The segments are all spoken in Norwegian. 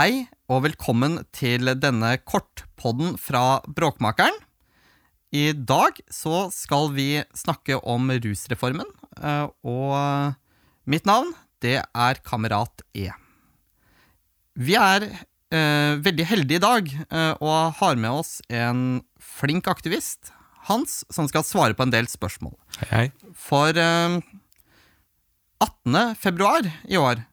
Hei og velkommen til denne kortpodden fra Bråkmakeren. I dag så skal vi snakke om rusreformen, eh, og mitt navn det er Kamerat E. Vi er eh, veldig heldige i dag eh, og har med oss en flink aktivist, Hans, som skal svare på en del spørsmål. Hei, hei. For eh, 18. februar i år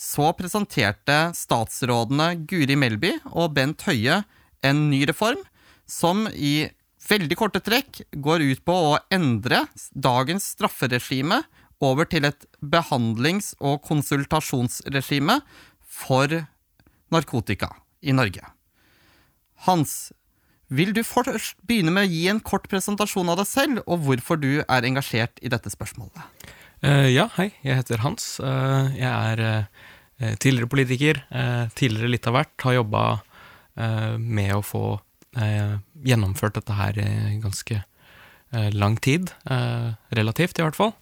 så presenterte statsrådene Guri Melby og Bent Høie en ny reform som i veldig korte trekk går ut på å endre dagens strafferegime over til et behandlings- og konsultasjonsregime for narkotika i Norge. Hans, vil du først begynne med å gi en kort presentasjon av deg selv, og hvorfor du er engasjert i dette spørsmålet? Uh, ja, hei. Jeg heter Hans. Uh, jeg er eh, tidligere politiker. eh, tidligere litt av hvert. Har jobba eh, med å få eh, gjennomført dette her i ganske eh, lang tid. eh, relativt, i hvert fall.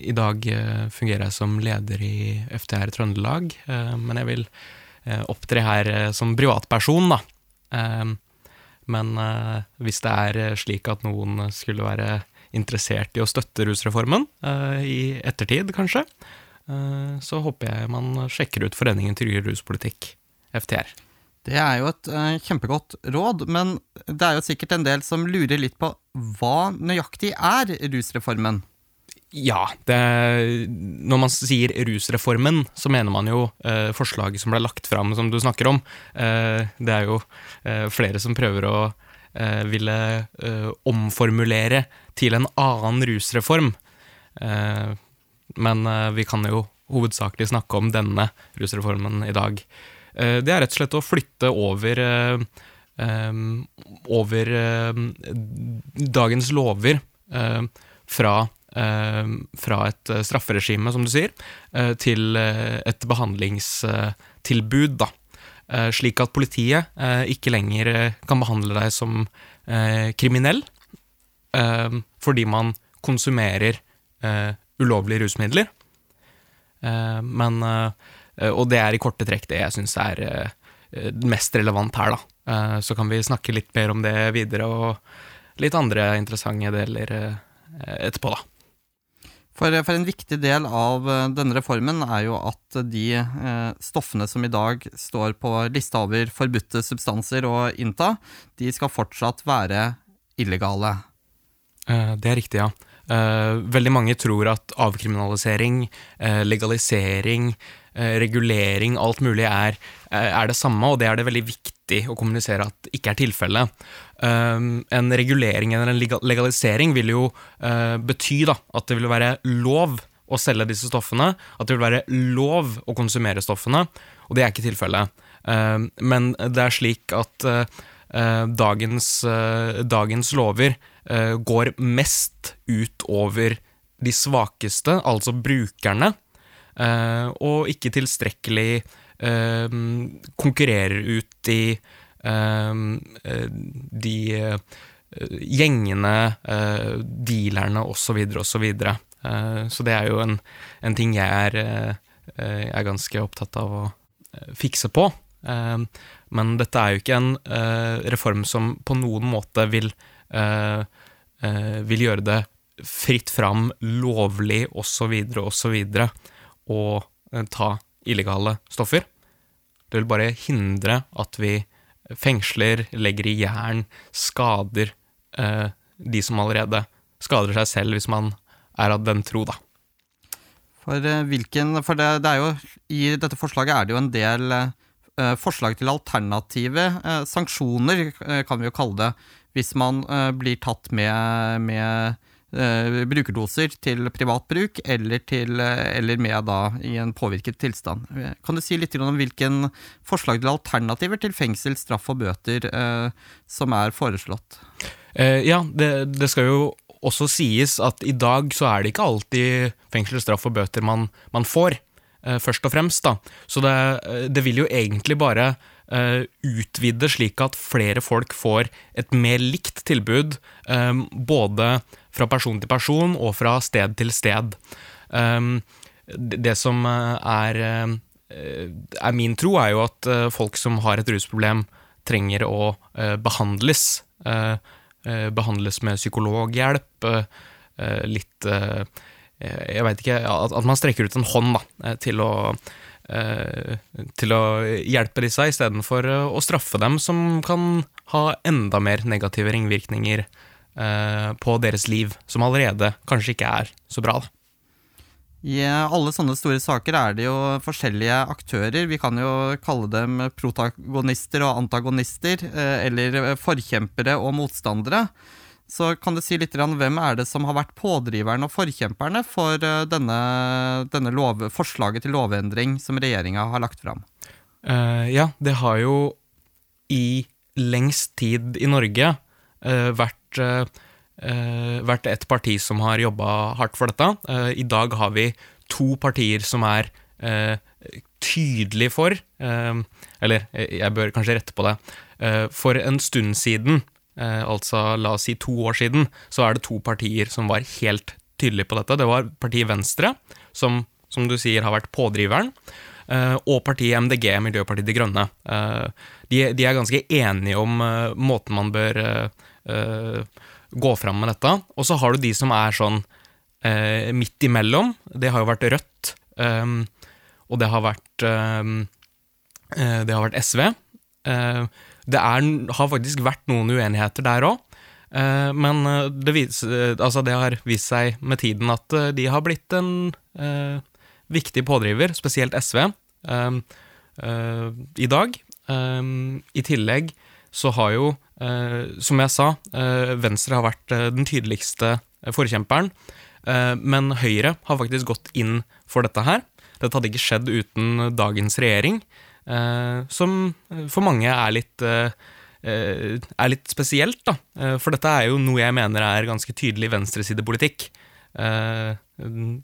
I dag eh, fungerer jeg som leder i FTR Trøndelag, eh, men jeg vil eh, opptre her eh, som privatperson, da. Men eh, hvis det er eh, slik at noen skulle være interessert i å støtte rusreformen, eh, i ettertid kanskje, eh, så håper jeg man sjekker ut Foreningen tryggere ruspolitikk, FTR. Det er jo et uh, kjempegodt råd, men det er jo sikkert en del som lurer litt på hva nøyaktig er rusreformen? Ja, det, når man sier rusreformen, så mener man jo eh, forslaget som ble lagt fram, som du snakker om. Eh, det er jo eh, flere som prøver å eh, ville eh, omformulere til en annen rusreform. Eh, men eh, vi kan jo hovedsakelig snakke om denne rusreformen i dag. Eh, det er rett og slett å flytte over eh, over dagens lover fra fra et strafferegime, som du sier, til et behandlingstilbud, da. Slik at politiet ikke lenger kan behandle deg som kriminell fordi man konsumerer ulovlige rusmidler. Eh, Men eh, Og det er i korte trekk det jeg syns er eh, mest relevant her, da. Eh, Så kan vi snakke litt mer om det videre, og litt andre interessante deler etterpå, da. For, for en viktig del av denne reformen er jo at de eh, stoffene som i dag står på lista over forbudte substanser å innta, de skal fortsatt være illegale. Eh, Det er riktig, ja. Eh, Veldig mange tror at avkriminalisering, eh, legalisering, eh, regulering, alt mulig er, er det samme, og det er det veldig viktig å kommunisere at ikke er tilfellet. En regulering eller en legalisering vil jo bety da, at det vil være lov å selge disse stoffene, at det vil være lov å konsumere stoffene, og det er ikke tilfellet. Men det er slik at dagens, dagens lover går mest ut over de svakeste, altså brukerne, eh, og ikke tilstrekkelig eh, konkurrerer ut de, eh, eh, de eh, gjengene, eh, dealerne osv. osv. og så det er jo en, en ting jeg er, eh, eh, er ganske opptatt av å eh, fikse på. Eh, Men dette er jo ikke en eh, reform som på noen måte vil, eh, eh, vil gjøre det fritt fram, lovlig osv. osv. å eh, ta illegale stoffer. Det vil bare hindre at vi fengsler, legger i jern, skader eh, de som allerede skader seg selv, hvis man er av den tro, da. For, eh, hvilken, for det, det er jo, I dette forslaget er det jo en del eh, forslag til alternative eh, sanksjoner, eh, kan vi jo kalle det, hvis man eh, blir tatt med, med eh, brukerdoser til privat bruk, eller, til, eh, eller med da i en påvirket tilstand. Kan du si litt om hvilken forslag til alternativer til fengsel, straff og bøter som er foreslått? Ja, det, det skal jo også sies at i dag så er det ikke alltid fengsel, straff og bøter man, man får, først og fremst. da. Så det, det vil jo egentlig bare utvide slik at flere folk får et mer likt tilbud, eh, både fra person til person og fra sted til sted. Um, det som eh, er eh, er min tro, er jo at eh, folk som har et rusproblem, trenger å eh, behandles. Eh, eh, behandles med psykologhjelp, eh, eh, litt eh, Jeg veit ikke at, man strekker ut en hånd da, eh, til å eh, til å hjelpe disse, istedenfor eh, å straffe dem, som kan ha enda mer negative ringvirkninger eh, på deres liv, som allerede kanskje ikke er så bra. I alle sånne store saker er det jo forskjellige aktører. Vi kan jo kalle dem protagonister og antagonister, eh, eller forkjempere og motstandere. Så kan du si litt grann, hvem er det som har vært pådriverne og forkjemperne for eh, denne, denne lov, forslaget til lovendring som regjeringa har lagt fram? Uh, ja, det har jo i lengst tid i Norge uh, vært, uh, vært et parti som har jobba hardt for dette. I dag har vi to partier som er eh, tydelig for Eller jeg bør kanskje rette på det. For en stund siden, altså la oss si to år siden, så er det to partier som var helt tydelige på dette. Det var partiet Venstre, som, som du sier har vært pådriveren. eh, Og partiet MDG, Miljøpartiet De Grønne. Eh, De, de er ganske enige om eh, måten man bør eh, eh, gå fram med dette. Og så har du de som er sånn eh, midt imellom. Det har jo vært Rødt, eh, og det har vært eh, eh, Det har vært SV. Eh, det er, har faktisk vært noen uenigheter der òg. Men eh, det, vis, eh, altså det har vist seg med tiden at eh, de har blitt en eh, viktig pådriver, spesielt SV, eh, eh, i dag. Eh, I tillegg så har jo, eh, som jeg sa, eh, Venstre har vært eh, den tydeligste forkjemperen. Eh, men Høyre har faktisk gått inn for dette her. Dette hadde ikke skjedd uten dagens regjering, eh, som for mange er litt eh, eh, er litt spesielt, da. Eh, For dette er jo noe jeg mener er ganske tydelig venstresidepolitikk. Eh,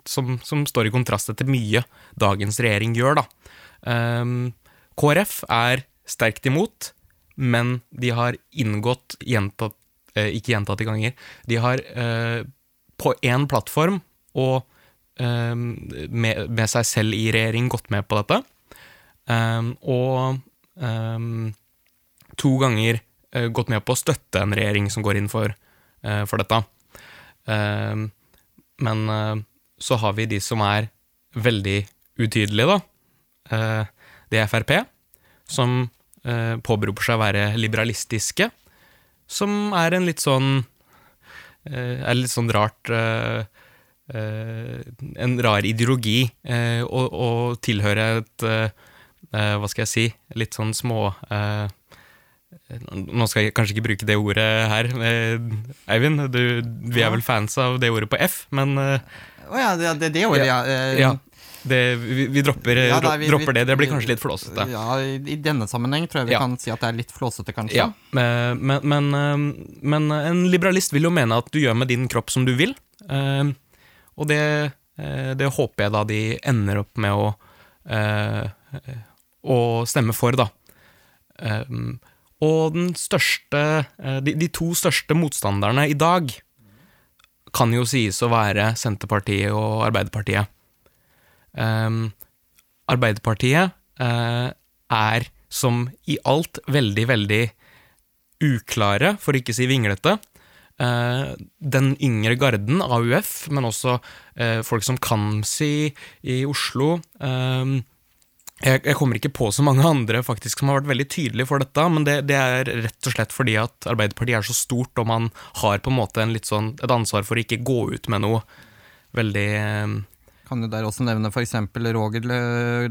som, som står i kontrast til mye dagens regjering gjør, da. Eh, KrF er sterkt imot, men de har inngått gjentatt, eh, ikke gjentatte ganger, de har eh, på én plattform og eh, med, med seg selv i regjering gått med på dette. Eh, og eh, to ganger eh, gått med på å støtte en regjering som går inn for, eh, for dette. Eh, men eh, så har vi de som er veldig utydelige, da. Det er Frp, som påberoper seg å være liberalistiske, som er en litt sånn Er litt sånn rart En rar ideologi å, å tilhøre et Hva skal jeg si? Litt sånn små eh, Nå skal jeg kanskje ikke bruke det ordet her, eh, Eivind. Du, vi er vel fans av det ordet på F, men eh, oh ja, det, det, det ordet, ja. eh, ja. Det, vi, vi, dropper, Ja, da, vi- dropper det. Det blir kanskje litt flåsete. Ja, i denne sammenheng tror jeg vi Ja. kan si at det er litt flåsete, kanskje. Ja, men, men, men, eh, en liberalist vil jo mene at du gjør med din kropp som du vil. eh, Og det, eh, det håper jeg da de ender opp med å, eh, å stemme for, da. Eh, Og største eh, de, to største motstanderne i dag kan jo sies å være Senterpartiet og Arbeiderpartiet. Um, Arbeiderpartiet eh, er som i alt veldig, veldig uklare, for ikke å si vinglete. Eh, den yngre garden, AUF, men også eh, folk som Kamzy i Oslo. eh, jeg, jeg kommer ikke på så mange andre faktisk som har vært veldig tydelige for dette, men det, det er rett og slett fordi at Arbeiderpartiet er så stort, og man har på en måte en sånn, et ansvar for å ikke gå ut med noe veldig eh, Kan du der også nevne f.eks. Roger,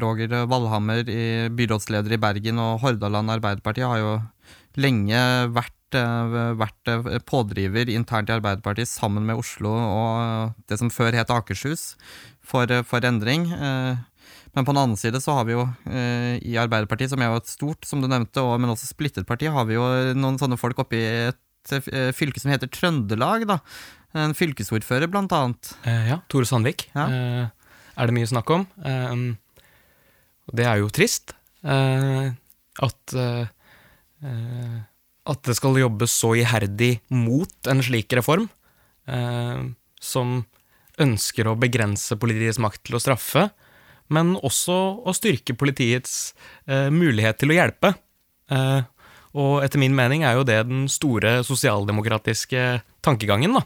Roger Valhammer, byrådsleder i Bergen, og Hordaland Arbeiderparti har jo lenge vært, eh, vært eh, pådriver internt i Arbeiderpartiet sammen med Oslo og det som før het Akershus, for, for endring. Eh, Men på den annen side så har vi jo eh, i Arbeiderpartiet, som er jo et stort, som du nevnte, og, men også splittet parti, har vi jo noen sånne folk oppe i et eh, fylke som heter Trøndelag, da. En fylkesordfører, blant annet. Eh, ja, Tore Sandvik Ja. eh, er det mye snakk om. Eh, det er jo trist eh, at at det skal jobbes så iherdig mot en slik reform, eh, som ønsker å begrense politiets makt til å straffe, men også å styrke politiets eh, mulighet til å hjelpe. Eh, og etter min mening er jo det den store sosialdemokratiske tankegangen, da.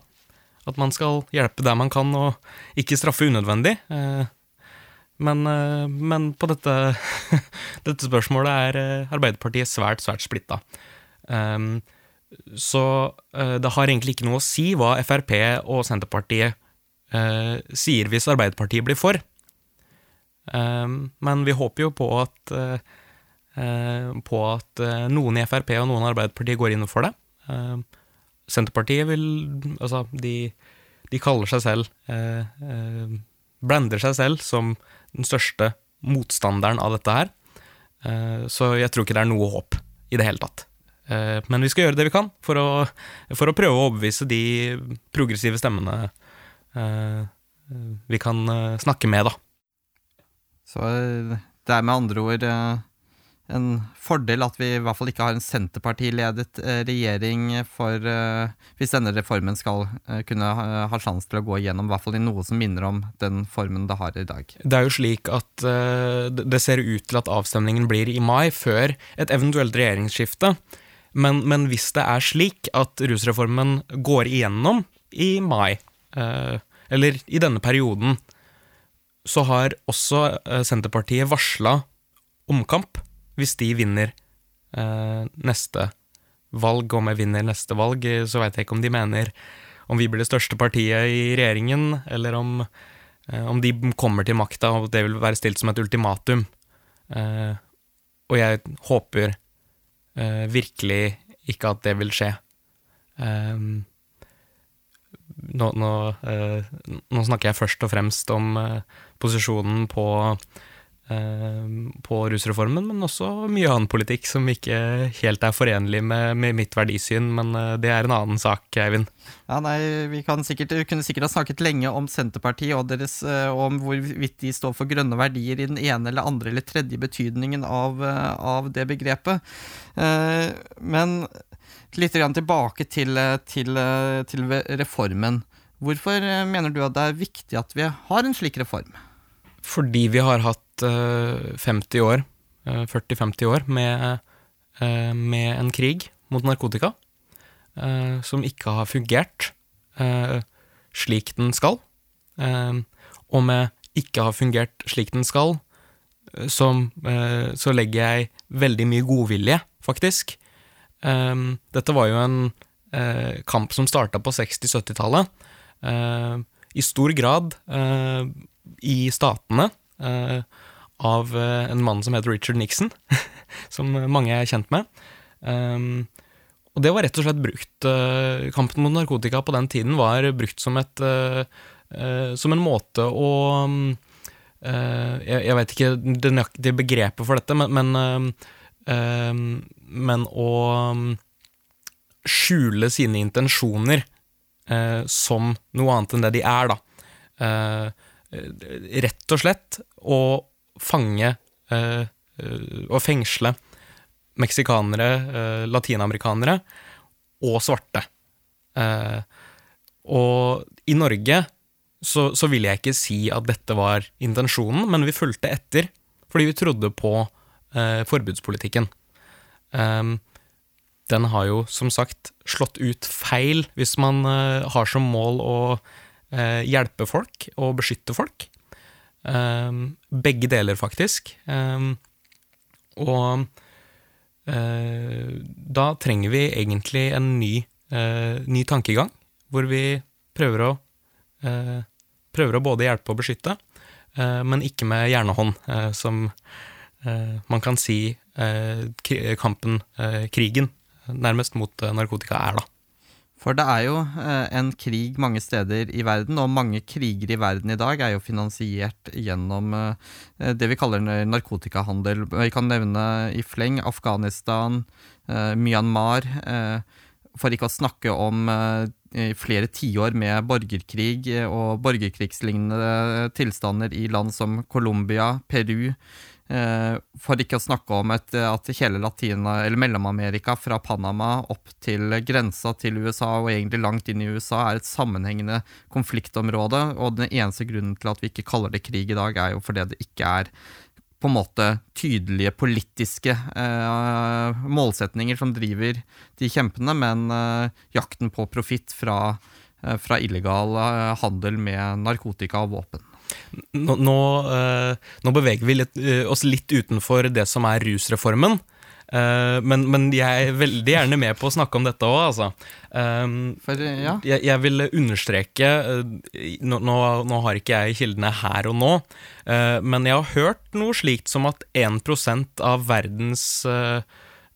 At man skal hjelpe der man kan, og ikke straffe unødvendig. Eh, men, eh, men, på dette, dette spørsmålet er eh, Arbeiderpartiet svært, svært splitta. Um, så uh, det har egentlig ikke noe å si hva Frp og Senterpartiet sier hvis Arbeiderpartiet blir for. Um, men vi håper jo på at, uh, på at noen i Frp og noen i Arbeiderpartiet går inn for det. Um, Senterpartiet vil Altså, de, de kaller seg selv Blander seg selv som den største motstanderen av dette her. Så jeg tror ikke det er noe håp i det hele tatt. Eh, men vi skal gjøre det vi kan for å, for å prøve å overbevise de progressive stemmene eh, vi kan eh, snakke med, da. Så det er med andre ord en fordel at vi i hvert fall ikke har en Senterpartiledet regjering for hvis denne reformen skal kunne ha sjanse til å gå igjennom, i hvert fall i noe som minner om den formen det har i dag. Det er jo slik at det ser ut til at avstemningen blir i mai, før et eventuelt regjeringsskifte. Men, men, hvis det er slik at rusreformen går igjennom i mai, eh, eller i denne perioden, så har også eh, Senterpartiet varsla omkamp hvis de vinner eh, neste valg. Om jeg vinner neste valg, så veit jeg ikke om de mener om vi blir det største partiet i regjeringen, eller om, eh, om de kommer til makta og det vil være stilt som et ultimatum. Eh, og jeg håper uh, virkelig ikke at det vil skje. Um, nå, nå, uh, nå, snakker jeg først og fremst om uh, posisjonen på, på rusreformen, men også mye annen politikk som ikke helt er forenlig med, med mitt verdisyn, men det er en annen sak, Eivind. Ja, nei, Vi sikkert, vi kunne sikkert ha snakket lenge om Senterpartiet og, deres, om hvorvidt de står for grønne verdier i den ene eller andre eller tredje betydningen av, av det begrepet. Eh, men litt tilbake til, til, til, reformen. Hvorfor mener du at det er viktig at vi har en slik reform? Fordi vi har hatt 50 år, 40-50 år med, eh, med, en krig mot narkotika eh, som ikke har fungert slik den skal. Og med ikke har fungert slik den skal, som, så legger jeg veldig mye godvilje faktisk. Um, dette var jo en uh, kamp som starta på 60-70-tallet. Uh, ehm, I stor grad uh, i statene av en mann som heter Richard Nixon, som mange er kjent med. Um, og det var rett og slett brukt Kampen mot narkotika på den tiden var brukt som et Som en måte å jeg, jeg vet ikke det nøyaktige begrepet for dette, men, men men å um, skjule sine intensjoner eh, som noe annet enn det de er, da. Eh, rett og slett å fange eh, og fengsle meksikanere, latinamerikanere og svarte. og i Norge så, så vil jeg ikke si at dette var intensjonen, men vi fulgte etter fordi vi trodde på eh, forbudspolitikken. Um, den har jo som sagt slått ut feil hvis man eh, har som mål å eh, hjelpe folk og beskytte folk. Um, begge deler, faktisk. Um, og eh, da trenger vi egentlig en ny, ny tankegang, hvor vi prøver å prøver å både hjelpe og beskytte, men ikke med hjernehånd, som man kan si eh, kampen, eh, krigen, nærmest mot narkotika er, da. For det er jo en krig mange steder i verden, og mange kriger i verden i dag er jo finansiert gjennom det vi kaller narkotikahandel. Vi kan nevne i fleng Afghanistan, Myanmar, for ikke å snakke om flere tiår med borgerkrig og borgerkrigslignende tilstander i land som Colombia, Peru, Eh, for ikke å snakke om et, at hele Latina, eller Mellom-Amerika fra Panama opp til grensa til USA og egentlig langt inn i USA er et sammenhengende konfliktområde. Og den eneste grunnen til at vi ikke kaller det krig i dag, er jo fordi det ikke er på en måte tydelige politiske eh, målsetninger som driver de kjempene, men eh, jakten på profitt fra, eh, fra illegal eh, handel med narkotika og våpen. Nå, nå, eh, nå beveger vi litt, eh, oss litt utenfor det som er rusreformen. Eh, men, men jeg er veldig gjerne med på å snakke om dette òg, altså. For, ja. jeg, jeg vil understreke nå, nå, har ikke jeg kildene her og nå, eh, men jeg har hørt noe slikt som at 1% av verdens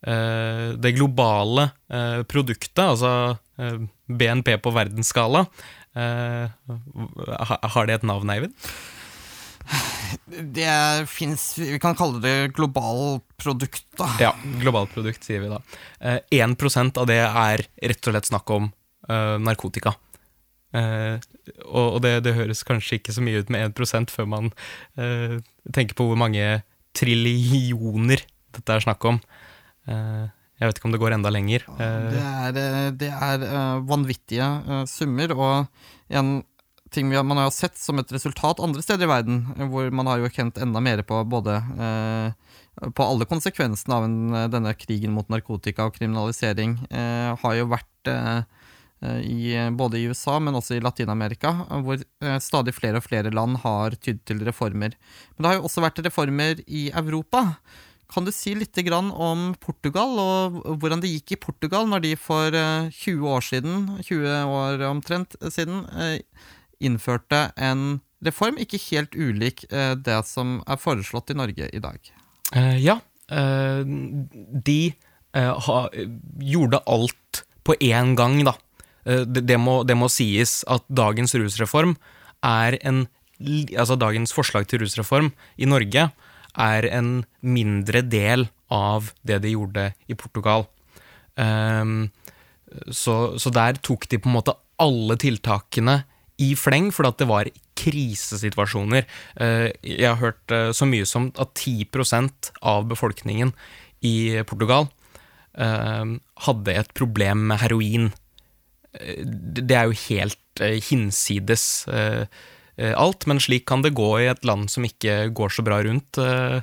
Det globale produktet, altså BNP på verdensskala Har det et navn, Eivind? Det fins Vi kan kalle det globalprodukt, da. Ja, globalt produkt, sier vi da. Eh, 1 av det er rett og slett snakk om eh, narkotika. Eh, og det, det høres kanskje ikke så mye ut med 1% før man eh, tenker på hvor mange trillioner dette er snakk om. Jeg vet ikke om det går enda lenger. Det er, eh, det er eh, vanvittige eh, summer, og en ting har, man har sett som et resultat andre steder i verden, hvor man har jo kjent enda mer på både på alle konsekvensene av en, denne krigen mot narkotika og kriminalisering, eh, har jo vært eh, i, både i USA, men også i Latin-Amerika, hvor stadig flere og flere land har tydd til reformer. Men det har jo også vært reformer i Europa. Kan du si litt om Portugal, og hvordan det gikk i Portugal når de for eh, 20 år siden, 20 år omtrent siden, eh, innførte en reform ikke helt ulik eh, det som er foreslått i Norge i dag? Eh, ja. eh, de eh, gjorde alt på én gang, da. Eh, det, må, det må sies at dagens rusreform er en Altså dagens forslag til rusreform i Norge er en mindre del av det de gjorde i Portugal. Um, så, så der tok de på en måte alle tiltakene i fleng, fordi at det var krisesituasjoner. Uh, Jeg har hørt uh, så mye som at 10% av befolkningen i Portugal uh, hadde et problem med heroin. Eh, Det er jo helt hinsides alt, men slik kan det gå i et land som ikke går så bra rundt. eh,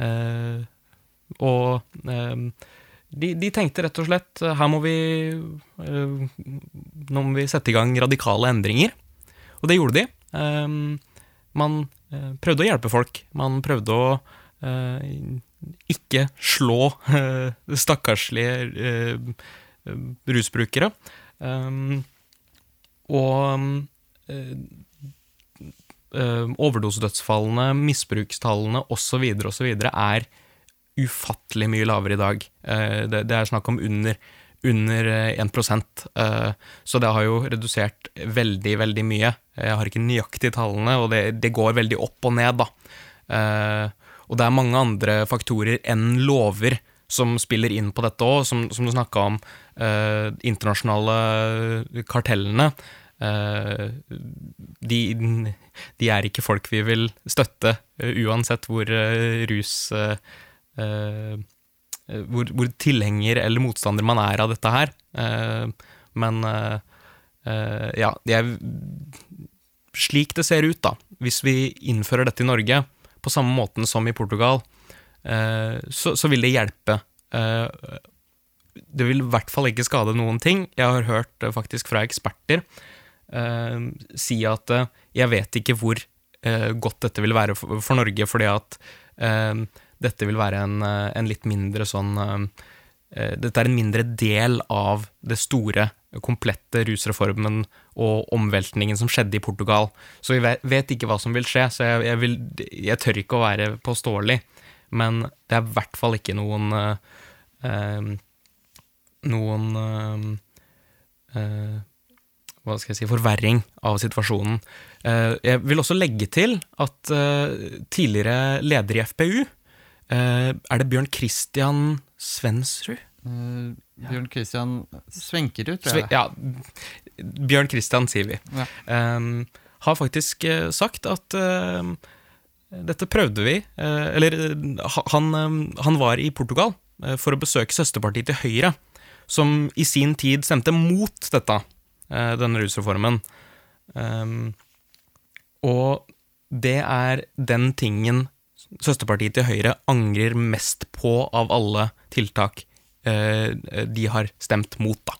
eh, Og eh, de, de tenkte rett og slett eh, her må vi eh, Nå må vi sette i gang radikale endringer. Og det gjorde de. Man eh, prøvde å hjelpe folk. Man prøvde å eh, ikke slå eh, stakkarslige eh, rusbrukere. Og eh, eh, overdosedødsfallene, misbrukstallene osv. osv. er ufattelig mye lavere i dag. Eh, det, er snakk om under, under eh, 1 eh, Så det har jo redusert veldig, veldig mye. Jeg har ikke nøyaktig tallene, og det, det går veldig opp og ned, da. Eh, og det er mange andre faktorer enn lover som spiller inn på dette òg, som, som du snakka om eh, internasjonale kartellene. Eh, de, de er ikke folk vi vil støtte, eh, uansett hvor eh, rus hvor, hvor tilhenger eller motstander man er av dette her. Men ja, jeg, slik det ser ut, da, hvis vi innfører dette i Norge på samme måten som i Portugal, så, så vil det hjelpe. Det vil i hvert fall ikke skade noen ting. Jeg har hørt faktisk fra eksperter si at eh, jeg vet ikke hvor eh, godt dette vil være for, for Norge, fordi at eh, dette vil være en, eh, en litt mindre sånn eh, eh, Dette er en mindre del av det store, komplette rusreformen og omveltningen som skjedde i Portugal. Så vi vet, ikke hva som vil skje, så jeg, jeg, vil, jeg tør ikke å være påståelig. Men det er i hvert fall ikke noen eh, eh, Noen eh, eh, hva skal jeg si, forverring av situasjonen. Eh, Jeg vil også legge til at eh, tidligere leder i FPU eh, Er det Bjørn Christian Svensrud? Eh, Bjørn Christian Svenkerud, tror jeg. Ja, Bjørn Christian, sier vi. Ja. Um, har faktisk sagt at uh, dette prøvde vi. uh, eller han, han, var i Portugal for å besøke søsterpartiet til Høyre, som i sin tid stemte mot dette, denne rusreformen. Og det er den tingen søsterpartiet til Høyre angrer mest på av alle tiltak de har stemt mot, da.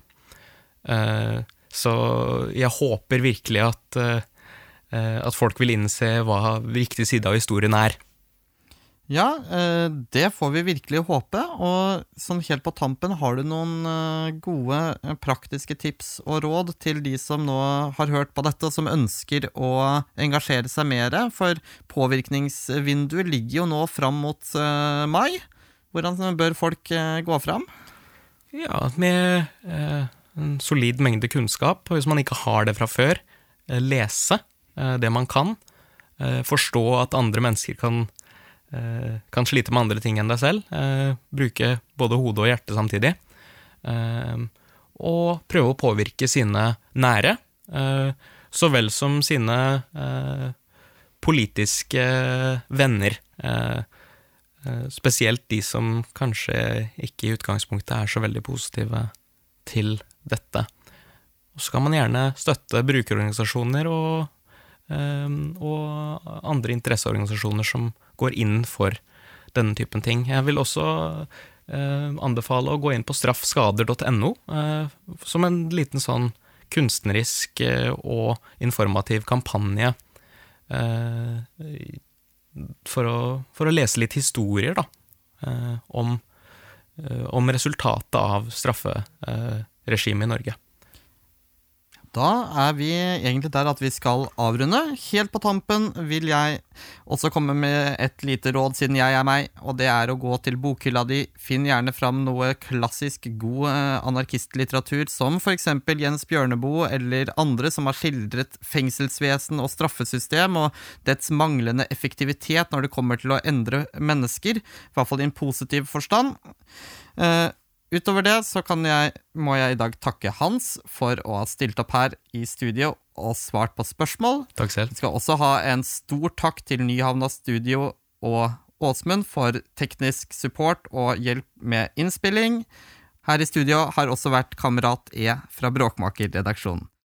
Så jeg håper virkelig at, eh, at folk vil innse hva riktig side av historien er. Ja, eh, det får vi virkelig håpe. Og sånn helt på tampen, har du noen eh, gode praktiske tips og råd til de som nå har hørt på dette, og som ønsker å engasjere seg mer? For påvirkningsvinduet ligger jo nå fram mot mai. Hvordan bør folk gå fram? Ja, med en solid mengde kunnskap. og Hvis man ikke har det fra før, eh, lese eh, det man kan. Eh, forstå at andre mennesker kan, kan slite med andre ting enn deg selv. Bruke både hode og hjerte samtidig. Og prøve å påvirke sine nære, så vel som sine politiske venner. Spesielt de som kanskje ikke i utgangspunktet er så veldig positive til dette. Og så kan man gjerne støtte brukerorganisasjoner og, og andre interesseorganisasjoner som går inn for denne typen ting. Jeg vil også ehm, anbefale å gå inn på straffskader.no eh, som en liten sånn kunstnerisk eh, og informativ kampanje eh, for å, for å lese litt historier, da, om, om resultatet av strafferegimet i Norge. Da er vi egentlig der at vi skal avrunde. Helt på tampen vil jeg også komme med et lite råd, siden jeg er meg, og det er å gå til bokhylla di. Finn gjerne fram noe klassisk god eh, anarkistlitteratur, som f.eks. Jens Bjørneboe eller andre som har skildret fengselsvesen og straffesystem og dets manglende effektivitet når det kommer til å endre mennesker, i hvert fall i en positiv forstand. Utover det så jeg, må jeg i dag takke Hans for å ha stilt opp her i studio og svart på spørsmål. Takk selv. Vi skal også ha en stor takk til Nyhavna Studio og Åsmund for teknisk support og hjelp med innspilling. Her i studio har også vært Kamerat E fra Bråkmakerredaksjonen.